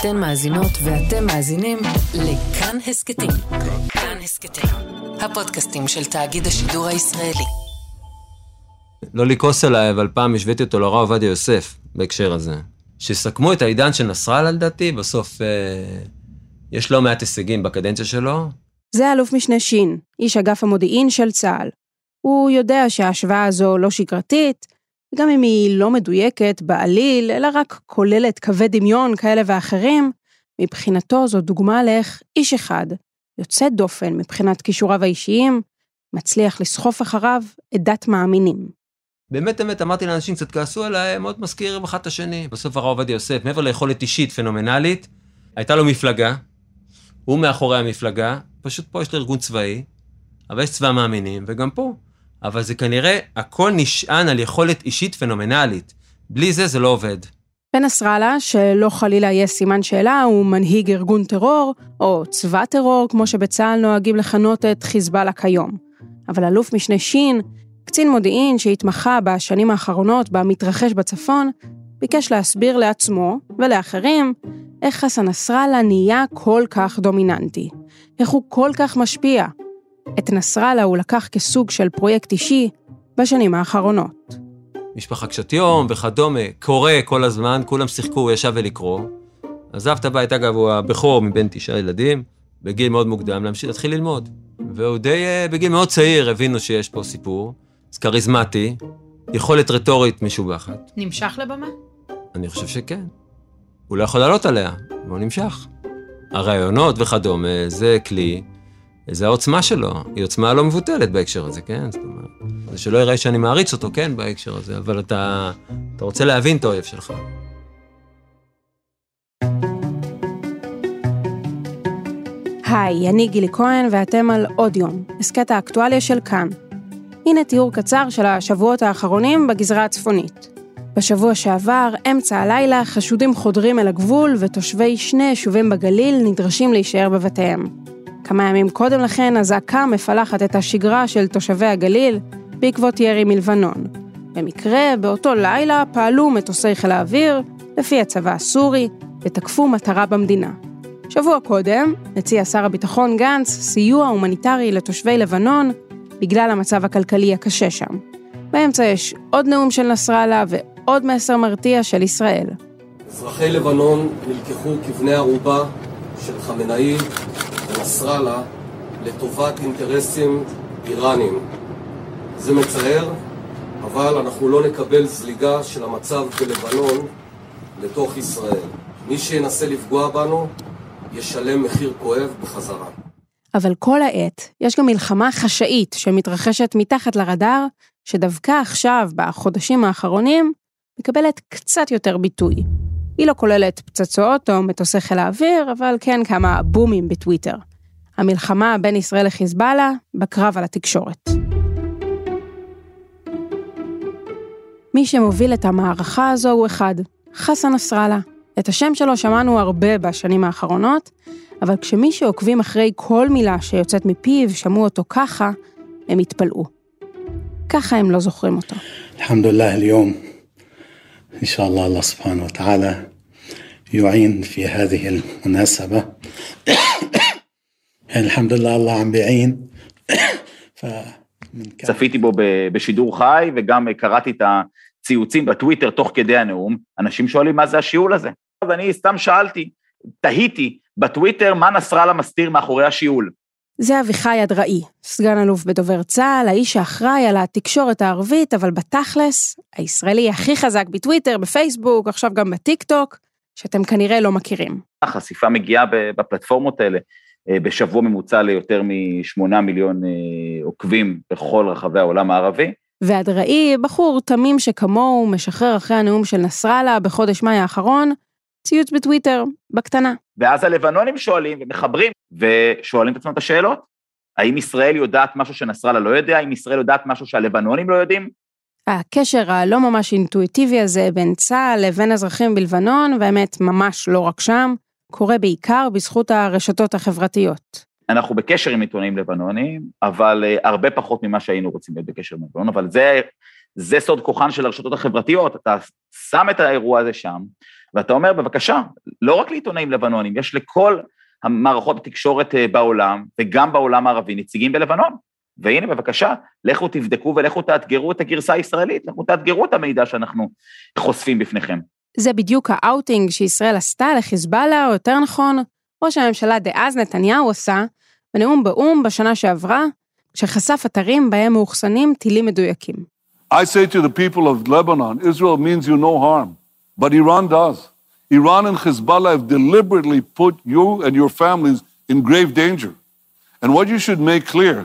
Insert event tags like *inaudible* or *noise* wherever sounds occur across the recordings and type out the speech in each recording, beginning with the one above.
אתן מאזינות ואתם מאזינים לכאן הסכתים. כאן הסכתים, הפודקאסטים של תאגיד השידור הישראלי. לא לכעוס עליי, אבל פעם השוויתי אותו לרב עובדיה יוסף בהקשר הזה. שסכמו את העידן של נסראללה לדעתי, בסוף אה, יש לא מעט הישגים בקדנציה שלו. זה אלוף משנה שין, איש אגף המודיעין של צה"ל. הוא יודע שההשוואה הזו לא שגרתית, גם אם היא לא מדויקת בעליל, אלא רק כוללת קווי דמיון כאלה ואחרים, מבחינתו זו דוגמה לאיך איש אחד, יוצא דופן מבחינת כישוריו האישיים, מצליח לסחוף אחריו עדת מאמינים. באמת, באמת, אמרתי לאנשים, קצת כעסו עליי, מאוד מזכיר אחד את השני. בסוף הרב עובדיה יוסף, מעבר ליכולת אישית פנומנלית, הייתה לו מפלגה, הוא מאחורי המפלגה, פשוט פה יש לו ארגון צבאי, אבל יש צבא מאמינים, וגם פה. אבל זה כנראה, הכל נשען על יכולת אישית פנומנלית. בלי זה, זה לא עובד. ונסראללה, שלא חלילה יהיה סימן שאלה, הוא מנהיג ארגון טרור, או צבא טרור, כמו שבצה"ל נוהגים לכנות את חיזבאללה כיום. אבל אלוף משנה שין, קצין מודיעין שהתמחה בשנים האחרונות במתרחש בצפון, ביקש להסביר לעצמו ולאחרים איך חסן נסראללה נהיה כל כך דומיננטי, איך הוא כל כך משפיע. את נסראללה הוא לקח כסוג של פרויקט אישי בשנים האחרונות. משפחה קשת יום וכדומה, קורא כל הזמן, כולם שיחקו, הוא ישב ולקרוא. עזב את הבית, אגב, הוא הבכור מבין תשעה ילדים, בגיל מאוד מוקדם, להמשיך, להתחיל ללמוד. והוא די, אה, בגיל מאוד צעיר, הבינו שיש פה סיפור. אז כריזמטי, יכולת רטורית משובחת. נמשך לבמה? אני חושב שכן. הוא לא יכול לעלות עליה, והוא נמשך. הרעיונות וכדומה, זה כלי, זה העוצמה שלו. היא עוצמה לא מבוטלת בהקשר הזה, כן? זאת אומרת, זה שלא יראה שאני מעריץ אותו, כן, בהקשר הזה, אבל אתה, אתה רוצה להבין את האויב שלך. היי, אני גילי כהן ואתם על עוד יום, הסכת האקטואליה של כאן. הנה תיאור קצר של השבועות האחרונים בגזרה הצפונית. בשבוע שעבר, אמצע הלילה, חשודים חודרים אל הגבול ותושבי שני יישובים בגליל נדרשים להישאר בבתיהם. כמה ימים קודם לכן, אזעקה מפלחת את השגרה של תושבי הגליל בעקבות ירי מלבנון. במקרה, באותו לילה פעלו מטוסי חיל האוויר, לפי הצבא הסורי, ותקפו מטרה במדינה. שבוע קודם, הציע שר הביטחון גנץ סיוע הומניטרי לתושבי לבנון בגלל המצב הכלכלי הקשה שם. באמצע יש עוד נאום של נסראללה ועוד מסר מרתיע של ישראל. אזרחי לבנון נלקחו כבני ערובה של חמינאי ונסראללה לטובת אינטרסים איראנים. זה מצער, אבל אנחנו לא נקבל זליגה של המצב בלבנון לתוך ישראל. מי שינסה לפגוע בנו, ישלם מחיר כואב בחזרה. אבל כל העת יש גם מלחמה חשאית שמתרחשת מתחת לרדאר, שדווקא עכשיו, בחודשים האחרונים, מקבלת קצת יותר ביטוי. היא לא כוללת פצצות או מטוסי חיל האוויר, אבל כן כמה בומים בטוויטר. המלחמה בין ישראל לחיזבאללה בקרב על התקשורת. מי שמוביל את המערכה הזו הוא אחד, חסן נסראללה. את השם שלו שמענו הרבה בשנים האחרונות, אבל כשמי שעוקבים אחרי כל מילה שיוצאת מפיו שמעו אותו ככה, הם התפלאו. ככה הם לא זוכרים אותו. אלחמדוללה היום, אינשאללה, אללה סבחנו ותעלה, יועין פי הדהיל אל-מונסבה, الحمد لله الله عم بيعين צפיתי בו בשידור חי וגם קראתי את הציוצים בטוויטר תוך כדי הנאום, אנשים שואלים מה זה השיעול הזה. אז אני סתם שאלתי, תהיתי בטוויטר מה נסראללה מסתיר מאחורי השיעול. זה אביחי אדראי, סגן אלוף בדובר צה"ל, האיש שאחראי על התקשורת הערבית, אבל בתכלס, הישראלי הכי חזק בטוויטר, בפייסבוק, עכשיו גם בטיק טוק, שאתם כנראה לא מכירים. החשיפה מגיעה בפלטפורמות האלה אה, בשבוע ממוצע ליותר משמונה מיליון אה, עוקבים בכל רחבי העולם הערבי. ואדראי, בחור תמים שכמוהו, משחרר אחרי הנאום של נסראללה בחודש מאי האחרון, ציוץ בטוויטר, בקטנה. ואז הלבנונים שואלים ומחברים ושואלים את עצמם את השאלות. האם ישראל יודעת משהו שנסראללה לא יודע? האם ישראל יודעת משהו שהלבנונים לא יודעים? הקשר הלא ממש אינטואיטיבי הזה בין צה"ל לבין אזרחים בלבנון, והאמת ממש לא רק שם, קורה בעיקר בזכות הרשתות החברתיות. אנחנו בקשר עם עיתונאים לבנונים, אבל uh, הרבה פחות ממה שהיינו רוצים להיות בקשר עם לבנון, אבל זה, זה סוד כוחן של הרשתות החברתיות, אתה שם את האירוע הזה שם, ואתה אומר, בבקשה, לא רק לעיתונאים לבנונים, יש לכל המערכות התקשורת אה, בעולם, וגם בעולם הערבי, נציגים בלבנון. והנה, בבקשה, לכו תבדקו ולכו תאתגרו את הגרסה הישראלית, לכו תאתגרו את המידע שאנחנו חושפים בפניכם. זה בדיוק האאוטינג שישראל עשתה לחיזבאללה, או יותר נכון, ראש הממשלה דאז נתניהו עשה, בנאום באו"ם בשנה שעברה, שחשף אתרים בהם מאוחסנים טילים מדויקים. I say to the people of Lebanon, Israel means you no harm, but Iran does. Iran and Hezbollah have deliberately put you and your families in grave danger. And what you should make clear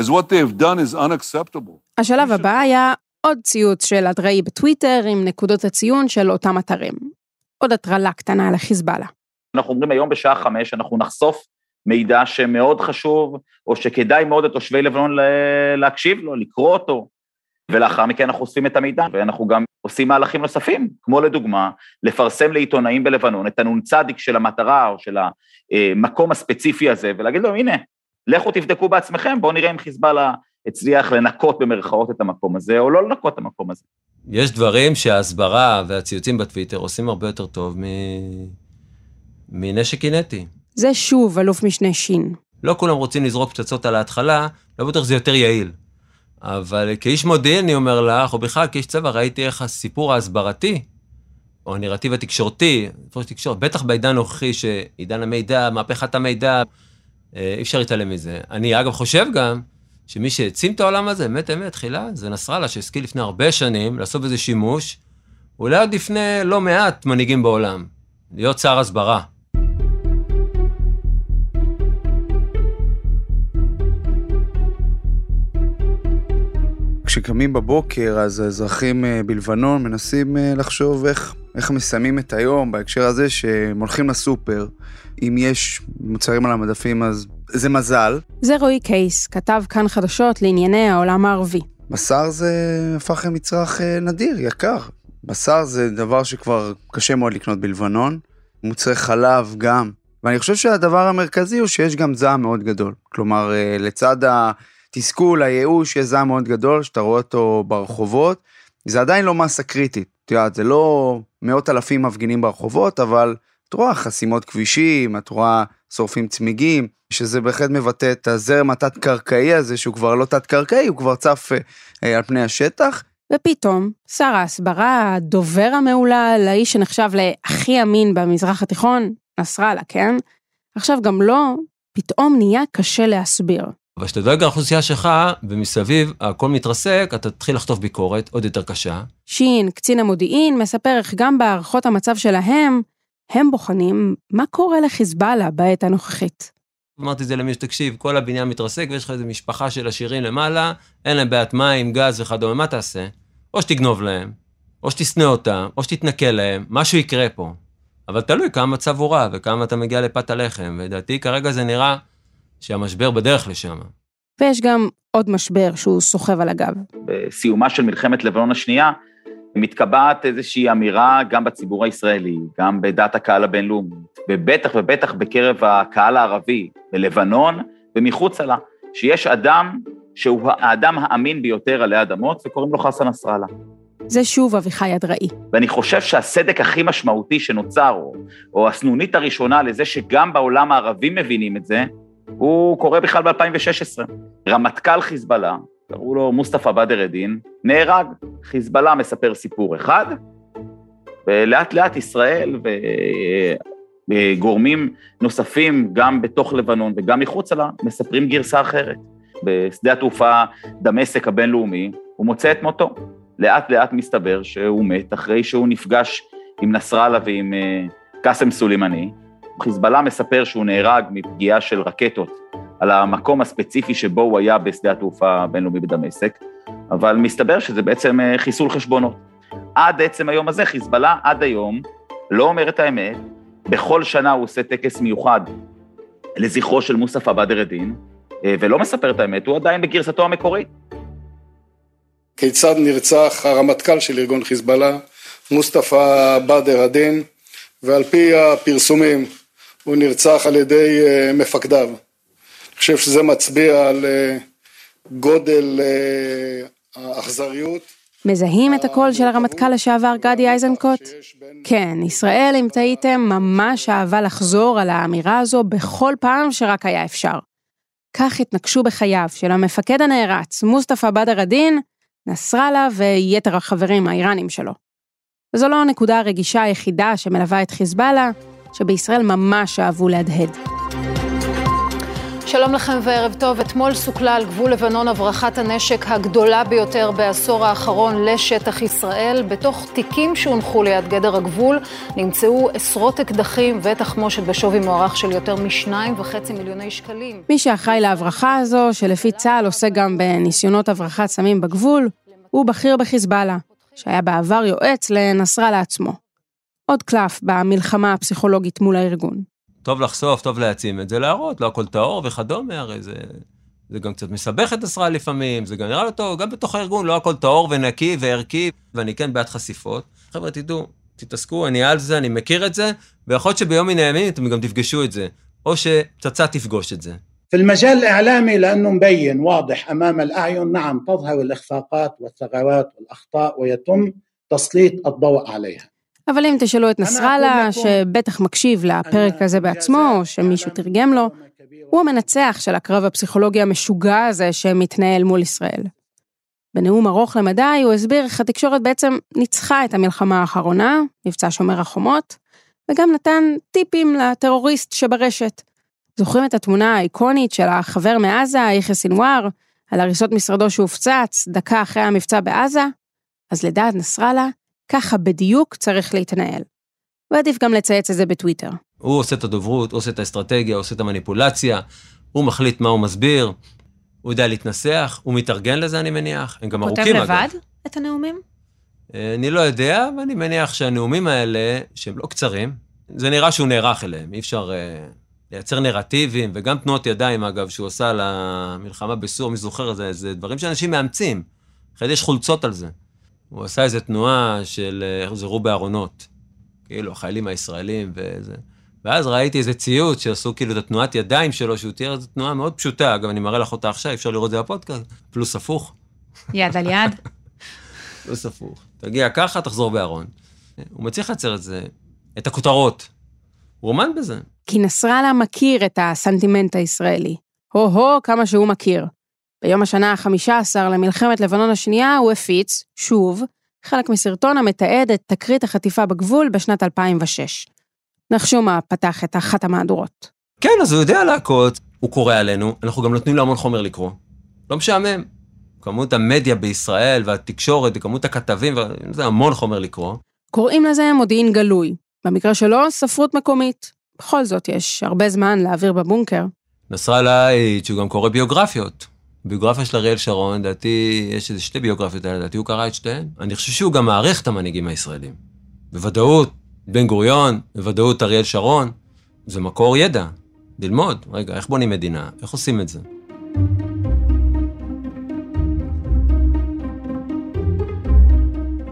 is what they have done is unacceptable. השלב הבא היה עוד ציוץ של אדראי בטוויטר עם נקודות הציון של אותם אתרים. עוד הטרלה קטנה לחיזבאללה. אנחנו אומרים היום בשעה חמש, אנחנו נחשוף מידע שמאוד חשוב, או שכדאי מאוד לתושבי לבנון להקשיב לו, לקרוא אותו, ולאחר מכן אנחנו אוספים את המידע, ואנחנו גם עושים מהלכים נוספים, כמו לדוגמה, לפרסם לעיתונאים בלבנון את הנ"צ של המטרה או של המקום הספציפי הזה, ולהגיד להם, הנה, לכו תבדקו בעצמכם, בואו נראה אם חיזבאללה הצליח לנקות במרכאות את המקום הזה, או לא לנקות את המקום הזה. יש דברים שההסברה והציוצים בטוויטר עושים הרבה יותר טוב מ... מנשק קינטי. זה שוב אלוף משנה שין. לא כולם רוצים לזרוק פצצות על ההתחלה, לא בטוח שזה יותר יעיל. אבל כאיש מודיעין, אני אומר לך, או בכלל כאיש צבא, ראיתי איך הסיפור ההסברתי, או הנרטיב התקשורתי, תקשורת, בטח בעידן הנוכחי, שעידן המידע, מהפכת המידע, אה, אי אפשר להתעלם מזה. אני אגב חושב גם, שמי שהעצים את העולם הזה, אמת אמת, תחילה, זה נסראללה, שהשכיל לפני הרבה שנים לעשות בזה שימוש, אולי עוד לפני לא מעט מנהיגים בעולם, להיות שר הסברה. כשקמים בבוקר, אז האזרחים אה, בלבנון מנסים אה, לחשוב איך, איך מסיימים את היום בהקשר הזה שהם הולכים לסופר. אם יש מוצרים על המדפים, אז זה מזל. זה רועי קייס, כתב כאן חדשות לענייני העולם הערבי. בשר זה הפך למצרך אה, נדיר, יקר. בשר זה דבר שכבר קשה מאוד לקנות בלבנון, מוצרי חלב גם. ואני חושב שהדבר המרכזי הוא שיש גם זעם מאוד גדול. כלומר, לצד התסכול, הייאוש, יש זעם מאוד גדול, שאתה רואה אותו ברחובות. זה עדיין לא מסה קריטית. את יודעת, זה לא מאות אלפים מפגינים ברחובות, אבל את רואה חסימות כבישים, את רואה שורפים צמיגים, שזה בהחלט מבטא את הזרם התת-קרקעי הזה, שהוא כבר לא תת-קרקעי, הוא כבר צף אה, על פני השטח. ופתאום, שר ההסברה, הדובר המהולל, האיש שנחשב להכי אמין במזרח התיכון, נסראללה, כן? עכשיו גם לו, פתאום נהיה קשה להסביר. אבל כשאתה דואג לאוכלוסייה שלך, ומסביב הכל מתרסק, אתה תתחיל לחטוף ביקורת עוד יותר קשה. שין, קצין המודיעין, מספר איך גם בהערכות המצב שלהם, הם בוחנים מה קורה לחיזבאללה בעת הנוכחית. אמרתי את זה למי שתקשיב, כל הבניין מתרסק ויש לך איזו משפחה של עשירים למעלה, אין להם בעיית מים, גז וכדומה, מה תעשה? או שתגנוב להם, או שתשנא אותם, או שתתנכל להם, משהו יקרה פה. אבל תלוי כמה מצב הוא רע וכמה אתה מגיע לפת הלחם, ולדעתי כרגע זה נראה שהמשבר בדרך לשם. ויש גם עוד משבר שהוא סוחב על הגב. בסיומה של מלחמת לבנון השנייה, מתקבעת איזושהי אמירה גם בציבור הישראלי, גם בדעת הקהל הבינלאומית, ובטח ובטח בקרב הקהל הערבי בלבנון ומחוצה לה, שיש אדם שהוא האדם האמין ביותר עלי אדמות, וקוראים לו חסן נסראללה. זה שוב אביחי אדראי. ואני חושב שהסדק הכי משמעותי שנוצר, או, או הסנונית הראשונה לזה שגם בעולם הערבי מבינים את זה, הוא קורה בכלל ב-2016. רמטכ"ל חיזבאללה, קראו לו מוסטפא בדר א-דין, נהרג. חיזבאללה מספר סיפור אחד, ולאט לאט ישראל וגורמים נוספים, גם בתוך לבנון וגם מחוצה לה, מספרים גרסה אחרת. בשדה התעופה דמשק הבינלאומי, הוא מוצא את מותו. לאט לאט מסתבר שהוא מת אחרי שהוא נפגש עם נסראללה ועם אה, קאסם סולימני, חיזבאללה מספר שהוא נהרג מפגיעה של רקטות על המקום הספציפי שבו הוא היה בשדה התעופה הבינלאומי בדמשק, אבל מסתבר שזה בעצם אה, חיסול חשבונות. עד עצם היום הזה, חיזבאללה עד היום לא אומר את האמת, בכל שנה הוא עושה טקס מיוחד לזכרו של מוסף בדר א-דין, אה, ולא מספר את האמת, הוא עדיין בגרסתו המקורית. כיצד נרצח הרמטכ"ל של ארגון חיזבאללה, מוסטפא בדר א-דין, ועל פי הפרסומים הוא נרצח על ידי אה, מפקדיו. חושב שזה מצביע על אה, גודל אה, האכזריות מזהים את הקול של הרמטכ"ל לשעבר גדי איזנקוט? כן, ישראל, אם טעיתם, ממש אהבה לחזור על האמירה הזו בכל פעם שרק היה אפשר. כך התנקשו בחייו של המפקד הנערץ, מוסטפא בדר א-דין, נסראללה ויתר החברים האיראנים שלו. וזו לא הנקודה הרגישה היחידה שמלווה את חיזבאללה, שבישראל ממש אהבו להדהד. שלום לכם וערב טוב. אתמול סוכלה על גבול לבנון הברחת הנשק הגדולה ביותר בעשור האחרון לשטח ישראל. בתוך תיקים שהונחו ליד גדר הגבול נמצאו עשרות אקדחים ותחמושת בשווי מוערך של יותר משניים וחצי מיליוני שקלים. מי שאחראי להברחה הזו, שלפי צה"ל עושה גם בניסיונות הברחת סמים בגבול, הוא בכיר בחיזבאללה, שהיה בעבר יועץ לנסראללה עצמו. עוד קלף במלחמה הפסיכולוגית מול הארגון. טוב לחשוף, טוב להעצים את זה, להראות, לא הכל טהור וכדומה, הרי זה, זה גם קצת מסבך את נסראללה לפעמים, זה גם נראה לו טוב, גם בתוך הארגון לא הכל טהור ונקי וערכי, ואני כן בעד חשיפות. חבר'ה, תדעו, תתעסקו, אני על זה, אני מכיר את זה, ויכול להיות שביום מן הימים אתם גם תפגשו את זה, או שפצצה תפגוש את זה. في المجال الإعلامي لأنه مبين واضح أمام الأعين نعم تظهر الإخفاقات والثغرات والأخطاء ويتم تسليط الضوء عليها אבל אם תשאלו את נסראללה, שבטח מקשיב לפרק הזה בעצמו, או שמישהו תרגם לו, הוא המנצח של הקרב הפסיכולוגי המשוגע הזה שמתנהל מול ישראל. בנאום ארוך למדי הוא הסביר איך התקשורת בעצם ניצחה את המלחמה האחרונה, מבצע שומר החומות, וגם נתן טיפים לטרוריסט שברשת. זוכרים את התמונה האיקונית של החבר מעזה, יחיא סינואר, על הריסות משרדו שהופצץ דקה אחרי המבצע בעזה? אז לדעת נסראללה, ככה בדיוק צריך להתנהל. ועדיף גם לצייץ את זה בטוויטר. הוא עושה את הדוברות, הוא עושה את האסטרטגיה, הוא עושה את המניפולציה, הוא מחליט מה הוא מסביר, הוא יודע להתנסח, הוא מתארגן לזה, אני מניח. הם גם ארוכים, אגב. כותב לבד את הנאומים? אה, אני לא יודע, אבל אני מניח שהנאומים האלה, שהם לא קצרים, זה נראה שהוא נערך אליהם, אי אפשר uh, לייצר נרטיבים, וגם תנועות ידיים, אגב, שהוא עושה למלחמה בסור, מי זוכר, זה, זה דברים שאנשים מאמצים. אחרי זה יש חולצות על זה. הוא עשה איזו תנועה של איך זה רובי ארונות. כאילו, החיילים הישראלים וזה. ואז ראיתי איזה ציוץ שעשו כאילו את התנועת ידיים שלו, שהוא תיאר איזו תנועה מאוד פשוטה, אגב, אני מראה לך אותה עכשיו, אפשר לראות את זה בפודקאסט, פלוס הפוך. יד על יד. *laughs* פלוס הפוך. תגיע ככה, תחזור בארון. הוא מצליח לייצר את זה, את הכותרות. הוא אומן בזה. כי נסראללה מכיר את הסנטימנט הישראלי. הו-הו, כמה שהוא מכיר. ביום השנה ה-15 למלחמת לבנון השנייה הוא הפיץ, שוב, חלק מסרטון המתעד את תקרית החטיפה בגבול בשנת 2006. נחשו מה פתח את אחת המהדורות. כן, אז הוא יודע להכות, הוא קורא עלינו, אנחנו גם נותנים לו המון חומר לקרוא. לא משעמם. כמות המדיה בישראל והתקשורת וכמות הכתבים, זה המון חומר לקרוא. קוראים לזה מודיעין גלוי. במקרה שלו, ספרות מקומית. בכל זאת, יש הרבה זמן להעביר בבונקר. נסראללה העיד שהוא גם קורא ביוגרפיות. ביוגרפיה של אריאל שרון, לדעתי, יש איזה שתי ביוגרפיות האלה, לדעתי הוא קרא את שתיהן. אני חושב שהוא גם מעריך את המנהיגים הישראלים. בוודאות, בן גוריון, בוודאות אריאל שרון, זה מקור ידע. ללמוד, רגע, איך בונים מדינה? איך עושים את זה?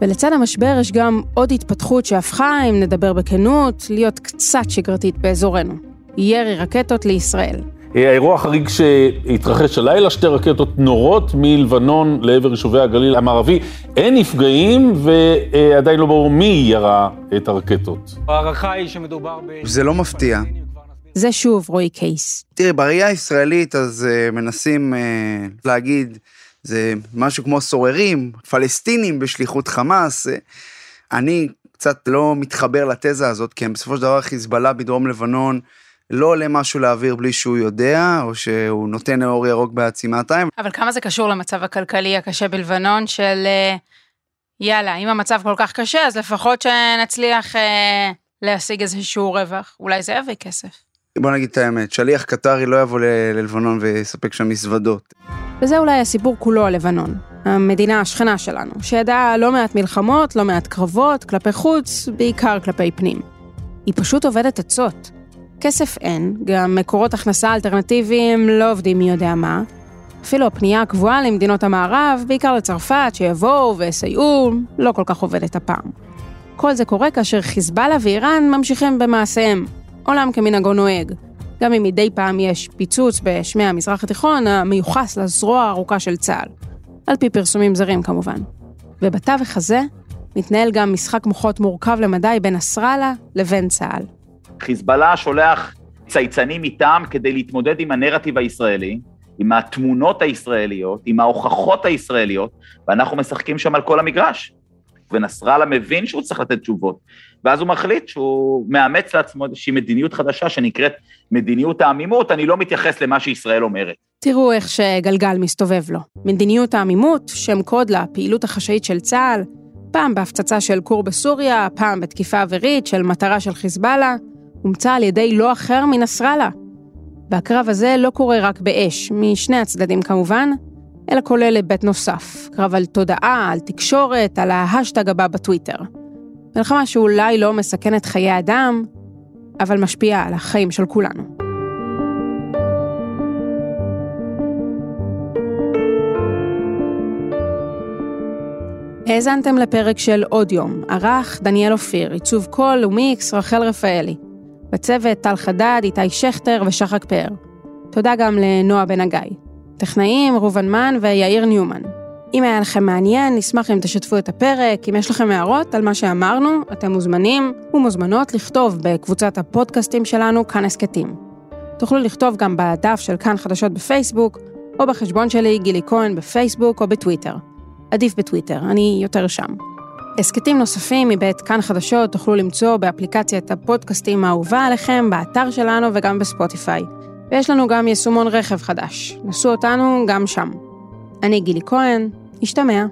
ולצד המשבר יש גם עוד התפתחות שהפכה, אם נדבר בכנות, להיות קצת שגרתית באזורנו. ירי רקטות לישראל. האירוע החריג שהתרחש הלילה, שתי רקטות נורות מלבנון לעבר יישובי הגליל המערבי. אין נפגעים ועדיין לא ברור מי ירה את הרקטות. ההערכה היא שמדובר ב... זה לא מפתיע. זה שוב רועי קייס. תראי, בראייה הישראלית אז uh, מנסים uh, להגיד, זה משהו כמו סוררים, פלסטינים בשליחות חמאס. Uh, אני קצת לא מתחבר לתזה הזאת, כי הם בסופו של דבר חיזבאללה בדרום לבנון. לא עולה משהו לאוויר בלי שהוא יודע, או שהוא נותן אור ירוק בעצימת עין. אבל כמה זה קשור למצב הכלכלי הקשה בלבנון של יאללה, אם המצב כל כך קשה, אז לפחות שנצליח אה, להשיג איזשהו רווח. אולי זה יביא כסף. בוא נגיד את האמת, שליח קטרי לא יבוא ללבנון ויספק שם מזוודות. וזה אולי הסיפור כולו על לבנון, המדינה השכנה שלנו, שידעה לא מעט מלחמות, לא מעט קרבות, כלפי חוץ, בעיקר כלפי פנים. היא פשוט עובדת עצות. כסף אין, גם מקורות הכנסה אלטרנטיביים לא עובדים מי יודע מה. אפילו הפנייה הקבועה למדינות המערב, בעיקר לצרפת, שיבואו ויסייעו, לא כל כך עובדת הפעם. כל זה קורה כאשר חיזבאללה ואיראן ממשיכים במעשיהם. עולם כמנהגו נוהג. גם אם מדי פעם יש פיצוץ בשמי המזרח התיכון, המיוחס לזרוע הארוכה של צה"ל. על פי פרסומים זרים כמובן. ובתווך הזה מתנהל גם משחק מוחות מורכב למדי בין נסראללה לבין צה"ל. חיזבאללה שולח צייצנים מטעם כדי להתמודד עם הנרטיב הישראלי, עם התמונות הישראליות, עם ההוכחות הישראליות, ואנחנו משחקים שם על כל המגרש. ונסראללה מבין שהוא צריך לתת תשובות, ואז הוא מחליט שהוא מאמץ לעצמו איזושהי מדיניות חדשה שנקראת מדיניות העמימות, אני לא מתייחס למה שישראל אומרת. תראו איך שגלגל מסתובב לו. מדיניות העמימות, שם קוד לפעילות החשאית של צה"ל, פעם בהפצצה של כור בסוריה, פעם בתקיפה אווירית של מטרה של חיזבאללה, הומצא על ידי לא אחר מנסראללה. והקרב הזה לא קורה רק באש, משני הצדדים כמובן, אלא כולל היבט נוסף, קרב על תודעה, על תקשורת, על ההאשטג הבא בטוויטר. מלחמה שאולי לא מסכנת חיי אדם, אבל משפיעה על החיים של כולנו. האזנתם לפרק של עוד יום, ערך דניאל אופיר, עיצוב קול ומיקס רחל רפאלי. בצוות טל חדד, איתי שכטר ושחק פאר. תודה גם לנועה בן הגיא. טכנאים ראובן מן ויאיר ניומן. אם היה לכם מעניין, נשמח אם תשתפו את הפרק, אם יש לכם הערות על מה שאמרנו, אתם מוזמנים ומוזמנות לכתוב בקבוצת הפודקאסטים שלנו, כאן הסכתים. תוכלו לכתוב גם בדף של כאן חדשות בפייסבוק, או בחשבון שלי, גילי כהן, בפייסבוק או בטוויטר. עדיף בטוויטר, אני יותר שם. הסכתים נוספים מבית כאן חדשות תוכלו למצוא באפליקציית הפודקאסטים האהובה עליכם, באתר שלנו וגם בספוטיפיי. ויש לנו גם יישומון רכב חדש. נסו אותנו גם שם. אני גילי כהן, נשתמע.